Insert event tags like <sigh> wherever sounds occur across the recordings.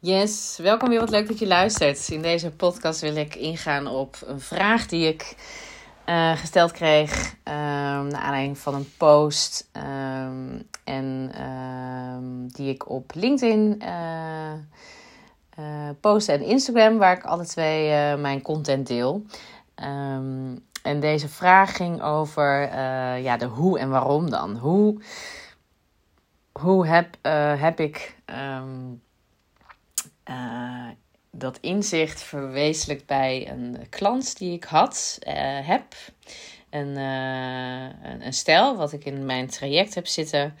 Yes, welkom weer. Wat leuk dat je luistert. In deze podcast wil ik ingaan op een vraag die ik uh, gesteld kreeg uh, naar aanleiding van een post um, en uh, die ik op LinkedIn uh, post en Instagram, waar ik alle twee mijn content deel. En deze vraag ging over ja, de hoe en waarom dan. Hoe, hoe heb, heb ik um, dat inzicht verwezenlijk bij een klant die ik had, uh, heb. Een, uh, een, een stijl wat ik in mijn traject heb zitten,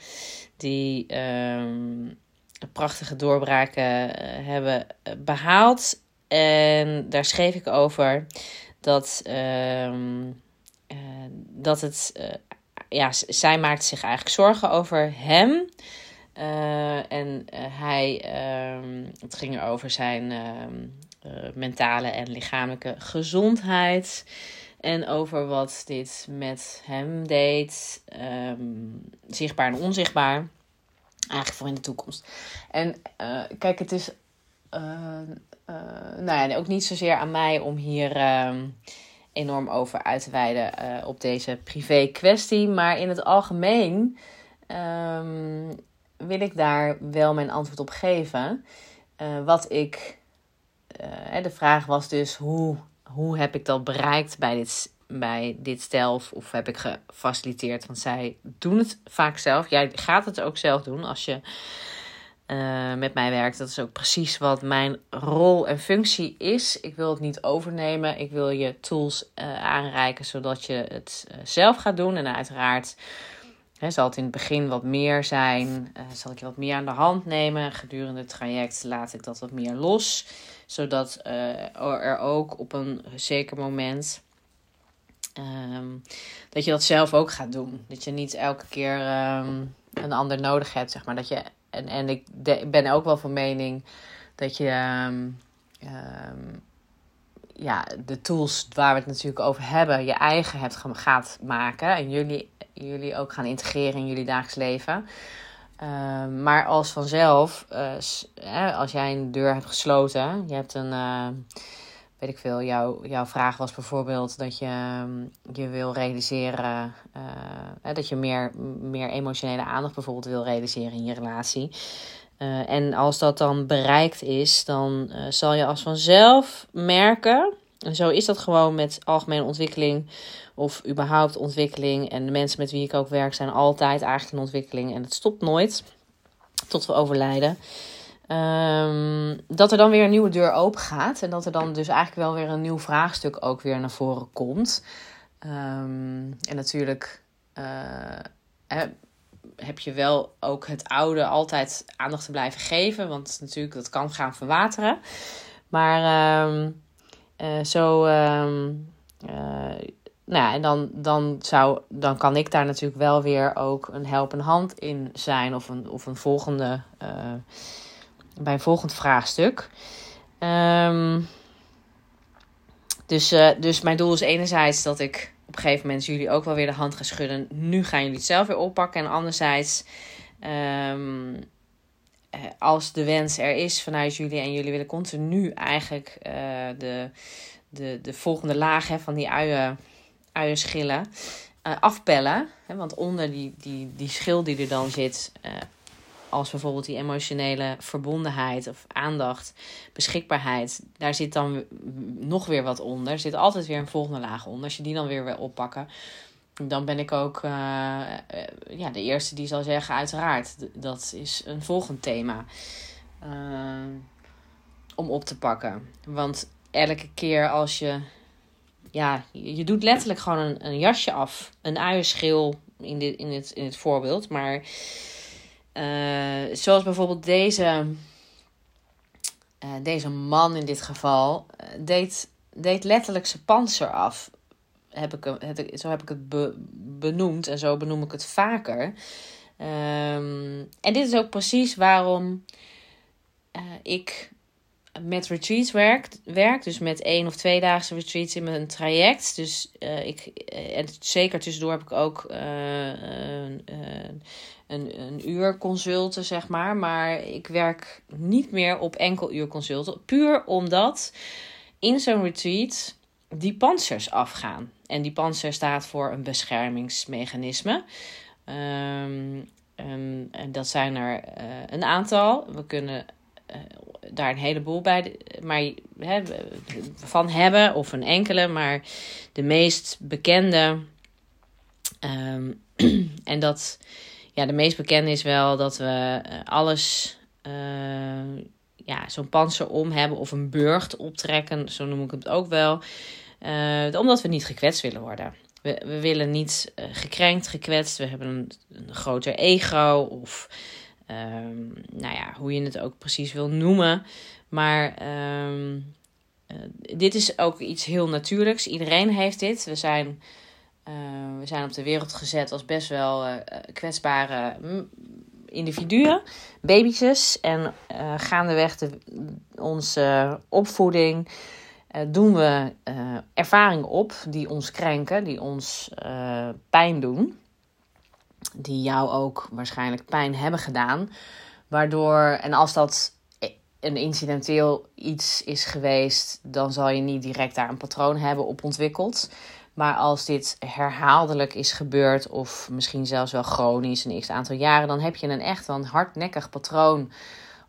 die um, prachtige doorbraken hebben behaald. En daar schreef ik over dat, um, dat het, ja, zij maakte zich eigenlijk zorgen over hem. Uh, en uh, hij, uh, het ging over zijn uh, mentale en lichamelijke gezondheid. En over wat dit met hem deed, um, zichtbaar en onzichtbaar. Eigenlijk voor in de toekomst. En kijk, het is nou ja, ook niet zozeer aan mij om hier ehm, enorm over uit te wijden op deze privé kwestie. Maar in het algemeen wil ik daar wel mijn antwoord op geven. Uh, wat ik. Uh, de vraag was dus: hoe, hoe heb ik dat bereikt bij dit, bij dit stel? Of, heb ik gefaciliteerd? Want zij doen het vaak zelf. Jij gaat het ook zelf doen als je uh, met mij werkt. Dat is ook precies wat mijn rol en functie is. Ik wil het niet overnemen. Ik wil je tools aanreiken zodat je het zelf gaat doen. En uiteraard Zal het in het begin wat meer zijn? Uh, zal ik je wat meer aan de hand nemen? Gedurende het traject laat ik dat wat meer los. Zodat uh, er ook op een zeker moment. Um, dat je dat zelf ook gaat doen. Dat je niet elke keer um, een ander nodig hebt, zeg maar. Dat je, en, en ik ben ook wel van mening dat je. Um, ja, de tools waar we het natuurlijk over hebben, je eigen hebt gaat maken. En jullie jullie ook gaan integreren in jullie dagelijks leven. Uh, maar als vanzelf, uh, als jij een deur hebt gesloten, je hebt een, uh, weet ik veel, jouw, jouw vraag was bijvoorbeeld dat je je wil realiseren, dat je meer, meer emotionele aandacht bijvoorbeeld wil realiseren in je relatie. En als dat dan bereikt is, dan zal je als vanzelf merken, en zo is dat gewoon met algemene ontwikkeling of überhaupt ontwikkeling. En de mensen met wie ik ook werk zijn altijd eigenlijk in ontwikkeling. En het stopt nooit tot we overlijden. Um, dat er dan weer een nieuwe deur open gaat. En dat er dan dus eigenlijk wel weer een nieuw vraagstuk ook weer naar voren komt. Um, en natuurlijk uh, heb je wel ook het oude altijd aandacht te blijven geven. Want natuurlijk, dat kan gaan verwateren. Maar um, uh, zo. Um, uh, nou ja, en dan, dan, zou, dan kan ik daar natuurlijk wel weer ook een helpende hand in zijn. Of een, of een volgende, uh, bij een volgend vraagstuk. Um, dus, dus mijn doel is enerzijds dat ik een gegeven moment jullie ook wel weer de hand ga schudden. Nu gaan jullie het zelf weer oppakken. En anderzijds, um, als de wens er is vanuit jullie en jullie willen continu eigenlijk uh, de, de, de volgende laag hè, van die uien uierschillen uh, afpellen. Hè, want onder die, die, die schil die er dan zit, als bijvoorbeeld die emotionele verbondenheid of aandacht, beschikbaarheid, daar zit dan nog weer wat onder. Er zit altijd weer een volgende laag onder. Als je die dan weer wil oppakken, dan ben ik ook uh, ja, de eerste die zal zeggen, uiteraard, dat is een volgend thema om op te pakken. Want elke keer als je ja, je doet letterlijk gewoon een, een jasje af. Een uienschil in, dit, in, het, in het voorbeeld. Maar uh, zoals bijvoorbeeld deze, uh, deze man in dit geval, uh, deed, deed letterlijk zijn panzer af. Heb ik, zo heb ik het be, benoemd en zo benoem ik het vaker. Um, en dit is ook precies waarom ik met retreats werkt, werk. Dus met één of tweedaagse retreats in mijn traject. Dus ik, en zeker tussendoor heb ik ook uh, een, een uur consulten, zeg maar. Maar ik werk niet meer op enkel uur consulten. Puur omdat in zo'n retreat die pansers afgaan. En die panzer staat voor een beschermingsmechanisme. Um, en dat zijn er uh, een aantal. We kunnen uh, daar een heleboel bij maar, van hebben, of een enkele. Maar de meest bekende. Um, <clears throat> en dat, ja, de meest bekende is wel dat we uh, alles. ja, zo'n panzer om hebben of een burcht optrekken, zo noem ik het ook wel. omdat we niet gekwetst willen worden. We, we willen niet uh, gekrenkt, gekwetst. We hebben een, een groter ego. Of um, nou ja, hoe je het ook precies wil noemen. Maar uh, dit is ook iets heel natuurlijks. Iedereen heeft dit. We zijn, we zijn op de wereld gezet als best wel kwetsbare individuen, baby's. En gaandeweg de, onze opvoeding doen we ervaringen op die ons krenken, die ons pijn doen. Die jou ook waarschijnlijk pijn hebben gedaan. Waardoor, en als dat een incidenteel iets is geweest, dan zal je niet direct daar een patroon hebben op ontwikkeld. Maar als dit herhaaldelijk is gebeurd, of misschien zelfs wel chronisch een x aantal jaren, dan heb je een echt een hardnekkig patroon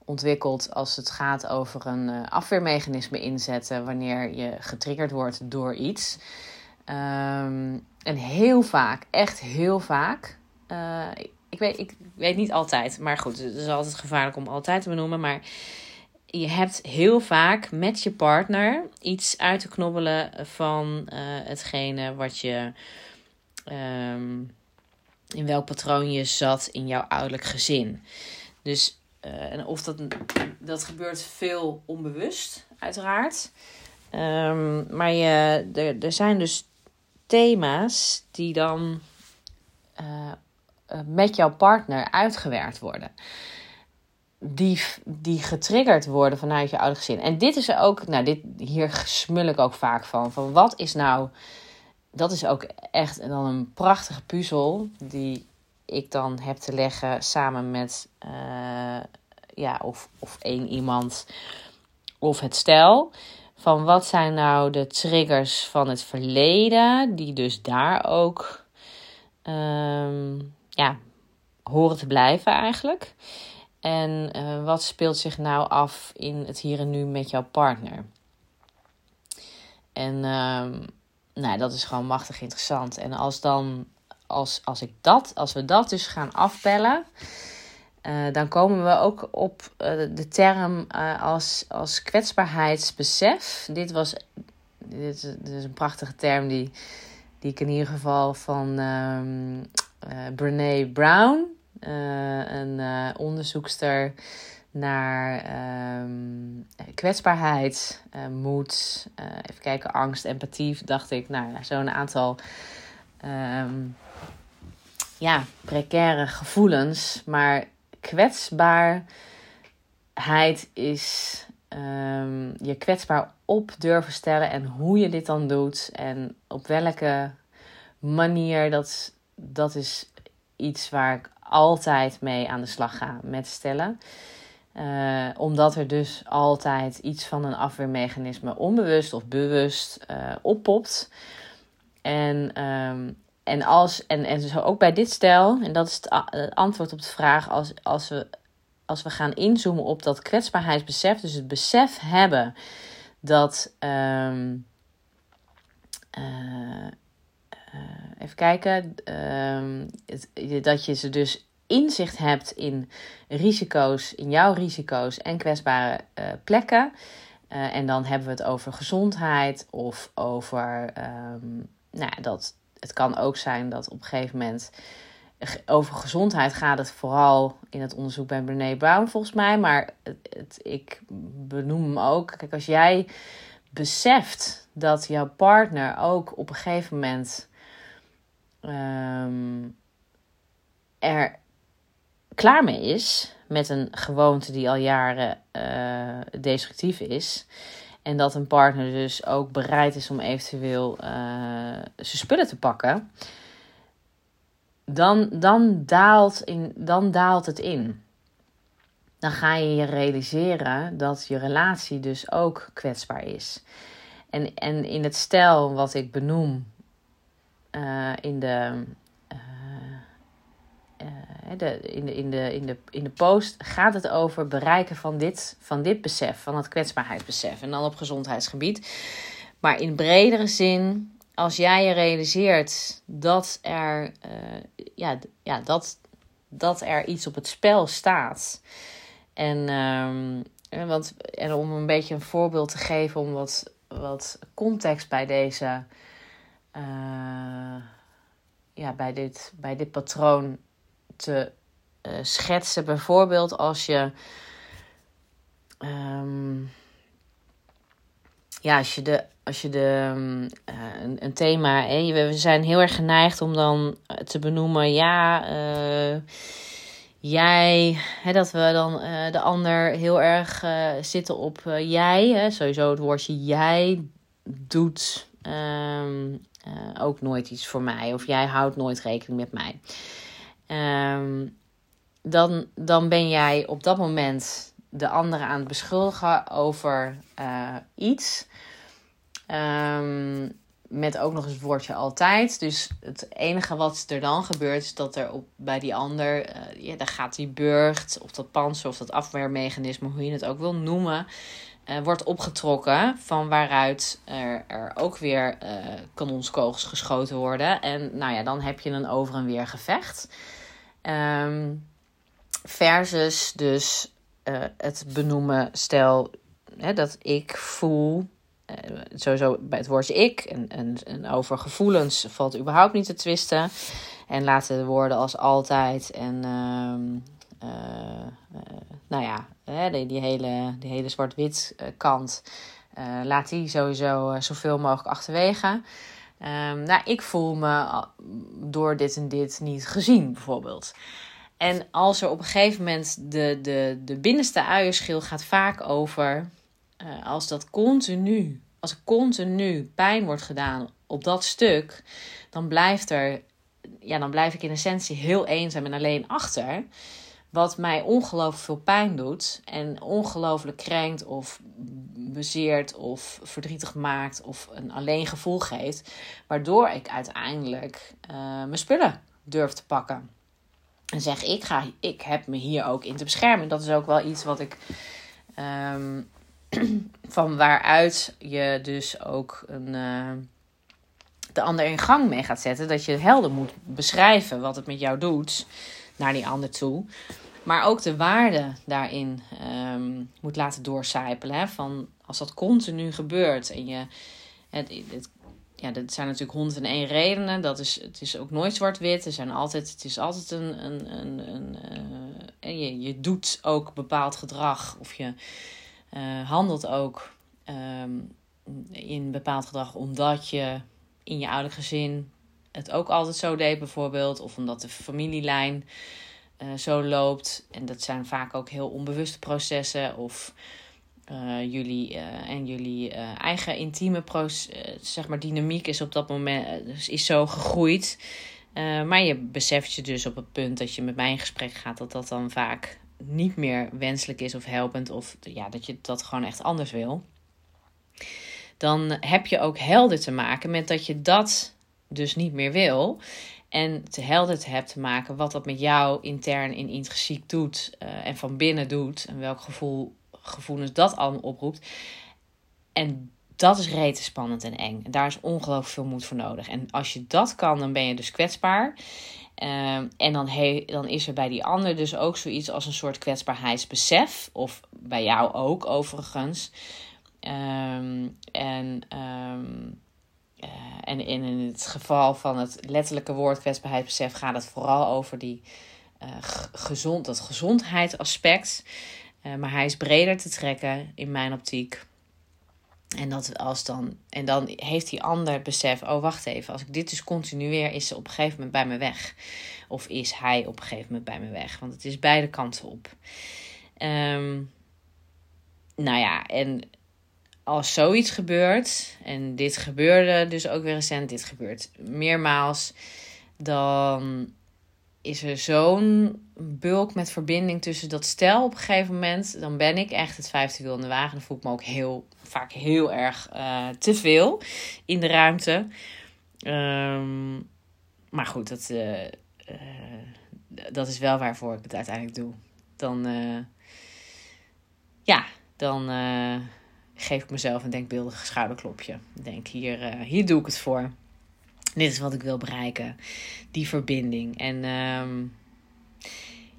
ontwikkeld als het gaat over een uh, afweermechanisme inzetten wanneer je getriggerd wordt door iets. Um, en heel vaak, echt heel vaak. Uh, ik, weet, ik weet niet altijd, maar goed, het is altijd gevaarlijk om altijd te benoemen. Maar je hebt heel vaak met je partner iets uit te knobbelen van uh, hetgene wat je. Um, in welk patroon je zat in jouw ouderlijk gezin. Dus uh, en of dat, dat gebeurt veel onbewust, uiteraard. Um, maar je, er, er zijn dus thema's die dan uh, met jouw partner uitgewerkt worden. Die, die getriggerd worden vanuit je oude gezin. En dit is ook, nou, dit, hier smul ik ook vaak van. Van wat is nou, dat is ook echt dan een prachtige puzzel die ik dan heb te leggen samen met uh, ja, of, of één iemand of het stel. Van wat zijn nou de triggers van het verleden, die dus daar ook um, ja, horen te blijven eigenlijk. En uh, wat speelt zich nou af in het hier en nu met jouw partner? En um, nou, dat is gewoon machtig interessant. En als dan als, als ik dat, als we dat dus gaan afpellen, uh, dan komen we ook op uh, de term als, als kwetsbaarheidsbesef. Dit, was, dit, dit, is een prachtige term die, die ik in ieder geval van um, Brene Brown, een onderzoekster naar um, kwetsbaarheid, moed, even kijken, angst, empathie, dacht ik, nou ja, zo'n aantal um, ja, precaire gevoelens. Maar kwetsbaarheid is um, je kwetsbaar op durven stellen en hoe je dit dan doet en op welke manier. Dat, dat is iets waar ik altijd mee aan de slag ga met stellen. Uh, omdat er dus altijd iets van een afweermechanisme onbewust of bewust uh, oppopt. En um, en, als, en, en zo ook bij dit stel, en dat is het antwoord op de vraag, als, als, we, als we gaan inzoomen op dat kwetsbaarheidsbesef, dus het besef hebben dat. Um, uh, even kijken. Het, dat je ze dus inzicht hebt in risico's, in jouw risico's en kwetsbare uh, plekken. Uh, en dan hebben we het over gezondheid of over um, nou, dat, het kan ook zijn dat op een gegeven moment over gezondheid gaat het vooral in het onderzoek bij Brené Brown volgens mij. Maar het, ik benoem hem ook. Kijk, als jij beseft dat jouw partner ook op een gegeven moment um, er klaar mee is met een gewoonte die al jaren uh, destructief is. En dat een partner dus ook bereid is om eventueel uh, zijn spullen te pakken. dan, dan, daalt in, dan daalt het in. Dan ga je je realiseren dat je relatie dus ook kwetsbaar is. En, en in het stijl wat ik benoem uh, in de, de, in, de, in, de, in, de, in de post gaat het over bereiken van dit, van dit besef, van het kwetsbaarheidsbesef. En dan op gezondheidsgebied. Maar in bredere zin, als jij je realiseert dat er, ja, ja, dat, dat er iets op het spel staat. En, um, want, en om een beetje een voorbeeld te geven, om wat, wat context bij deze. Uh, ja, bij dit, bij dit patroon te uh, schetsen. Bijvoorbeeld als je. Um, ja, als je de. Als je de uh, een, een, thema. Hè, we zijn heel erg geneigd om dan te benoemen. Ja. Jij, hè, dat we dan de ander heel erg zitten op jij. Hè, sowieso het woordje jij doet um, ook nooit iets voor mij. Of jij houdt nooit rekening met mij. Um, dan, dan ben jij op dat moment de andere aan het beschuldigen over uh, iets. Um, met ook nog eens het woordje altijd. Dus het enige wat er dan gebeurt, is dat er op, bij die ander, uh, ja, daar gaat die burcht, of dat panzer, of dat afweermechanisme, hoe je het ook wil noemen, uh, wordt opgetrokken. Van waaruit er, er ook weer uh, kanonskogels geschoten worden. En nou ja, dan heb je een over en weer gevecht. Um, versus dus uh, het benoemen, stel hè, dat ik voel, sowieso bij het woordje ik, en, en, over gevoelens valt überhaupt niet te twisten. En laten de woorden als altijd en uh, nou ja, hè, die, die, hele, die hele zwart-wit kant, laat die sowieso zoveel mogelijk achterwege. Um, nou, ik voel me door dit en dit niet gezien, bijvoorbeeld. En als er op een gegeven moment de, de, de binnenste uierschil gaat vaak over, als dat continu, als er continu pijn wordt gedaan op dat stuk, dan blijft er, ja, dan blijf ik in essentie heel eenzaam en alleen achter. Wat mij ongelooflijk veel pijn doet en ongelooflijk krenkt of bezeert of verdrietig maakt of een alleen gevoel geeft. Waardoor ik uiteindelijk uh, mijn spullen durf te pakken. En zeg ik ga, ik heb me hier ook in te beschermen. Dat is ook wel iets wat ik. Um, <clears throat> van waaruit je dus ook een, uh, de ander in gang mee gaat zetten. Dat je helder moet beschrijven wat het met jou doet naar die ander toe. Maar ook de waarde daarin um, moet laten doorcijpelen. Van als dat continu gebeurt en je. Het, het ja, dat zijn natuurlijk honderd en één redenen. Dat is, het is ook nooit zwart-wit. Er zijn altijd, het is altijd een. een, een, een uh, je, je doet ook bepaald gedrag. Of je uh, handelt ook um, in bepaald gedrag omdat je in je oude gezin het ook altijd zo deed, bijvoorbeeld. Of omdat de familielijn uh, zo loopt. En dat zijn vaak ook heel onbewuste processen. Of uh, jullie uh, en jullie eigen intieme zeg maar dynamiek is op dat moment is zo gegroeid. maar je beseft je dus op het punt dat je met mij in gesprek gaat, dat dat dan vaak niet meer wenselijk is of helpend. Of ja, dat je dat gewoon echt anders wil. Dan heb je ook helder te maken met dat je dat dus niet meer wil. En te helder te hebben te maken wat dat met jou intern in intrinsiek doet. en van binnen doet. En welk gevoel gevoelens dat allemaal oproept. En dat is rete spannend en eng. En daar is ongelooflijk veel moed voor nodig. En als je dat kan, dan ben je dus kwetsbaar. Uh, en dan, he, dan is er bij die ander dus ook zoiets als een soort kwetsbaarheidsbesef. Of bij jou ook overigens. Um, en, um, uh, en in het geval van het letterlijke woord kwetsbaarheidsbesef gaat het vooral over die, uh, gezond, dat gezondheidsaspect. Uh, maar hij is breder te trekken in mijn optiek. En, dat als dan, en dan heeft die ander besef: oh wacht even, als ik dit dus continueer, is ze op een gegeven moment bij me weg. Of is hij op een gegeven moment bij me weg? Want het is beide kanten op. Um, nou ja, en als zoiets gebeurt, en dit gebeurde dus ook weer recent, dit gebeurt meermaals, dan is er zo'n bulk met verbinding tussen dat stel op een gegeven moment. Dan ben ik echt het vijfde wiel in de wagen. Dan voel ik me ook heel, vaak heel erg uh, te veel in de ruimte. Um, maar goed, dat, uh, uh, dat is wel waarvoor ik het uiteindelijk doe. Dan, ja, dan geef ik mezelf een denkbeeldig schouderklopje. Denk, hier, hier doe ik het voor. Dit is wat ik wil bereiken. Die verbinding. En um,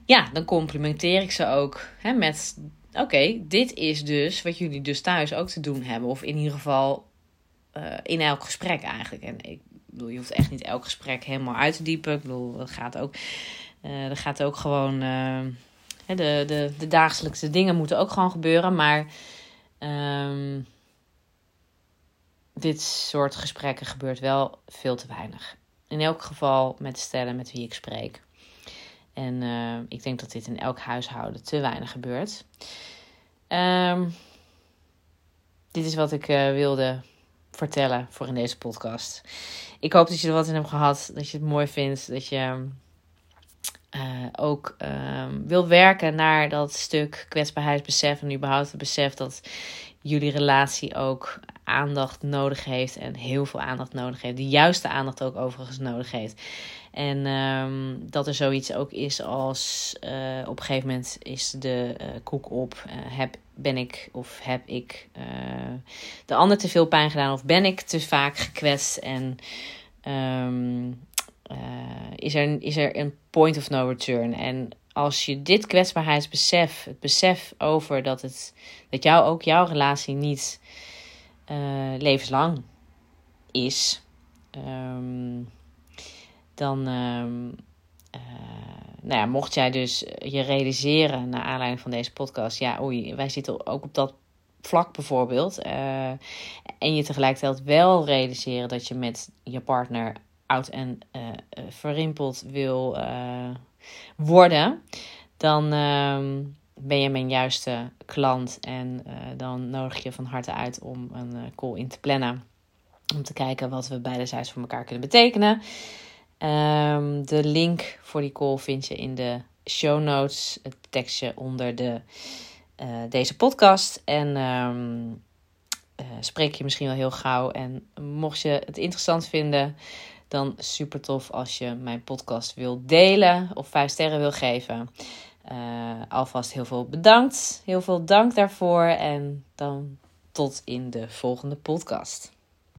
ja, dan complimenteer ik ze ook hè, met: oké, dit is dus wat jullie dus thuis ook te doen hebben. Of in ieder geval uh, in elk gesprek eigenlijk. En ik bedoel, je hoeft echt niet elk gesprek helemaal uit te diepen. Ik bedoel, dat gaat ook, uh, dat gaat ook gewoon. De, de, de dagelijkse dingen moeten ook gewoon gebeuren. Maar. Um, dit soort gesprekken gebeurt wel veel te weinig. In elk geval met stellen met wie ik spreek. En uh, ik denk dat dit in elk huishouden te weinig gebeurt. Um, dit is wat ik uh, wilde vertellen voor in deze podcast. Ik hoop dat je er wat in hebt gehad. Dat je het mooi vindt. Dat je uh, ook um, wil werken naar dat stuk kwetsbaarheidsbesef. En überhaupt het besef dat jullie relatie ook aandacht nodig heeft. En heel veel aandacht nodig heeft. De juiste aandacht ook overigens nodig heeft. En um, dat er zoiets ook is als uh, op een gegeven moment is de uh, koek op. Heb, ben ik of heb ik de ander te veel pijn gedaan? Of ben ik te vaak gekwetst? En um, is, er, is er een point of no return? En als je dit kwetsbaarheidsbesef, het besef over dat, het, dat jou, ook jouw relatie niet levenslang is. Um, dan, uh, uh, nou ja, mocht jij dus je realiseren naar aanleiding van deze podcast, ja, oei, wij zitten ook op dat vlak bijvoorbeeld. En je tegelijkertijd wel realiseren dat je met je partner oud en uh, verrimpeld wil worden, dan ehm, ben je mijn juiste klant en dan nodig je van harte uit om een call in te plannen. Om te kijken wat we beidezijds voor elkaar kunnen betekenen. Um, de link voor die call vind je in de show notes, het tekstje onder de, deze podcast. En uh, spreek je misschien wel heel gauw. En mocht je het interessant vinden, dan super tof als je mijn podcast wil delen of vijf sterren wil geven. Uh, alvast heel veel bedankt. Heel veel dank daarvoor. En dan tot in de volgende podcast.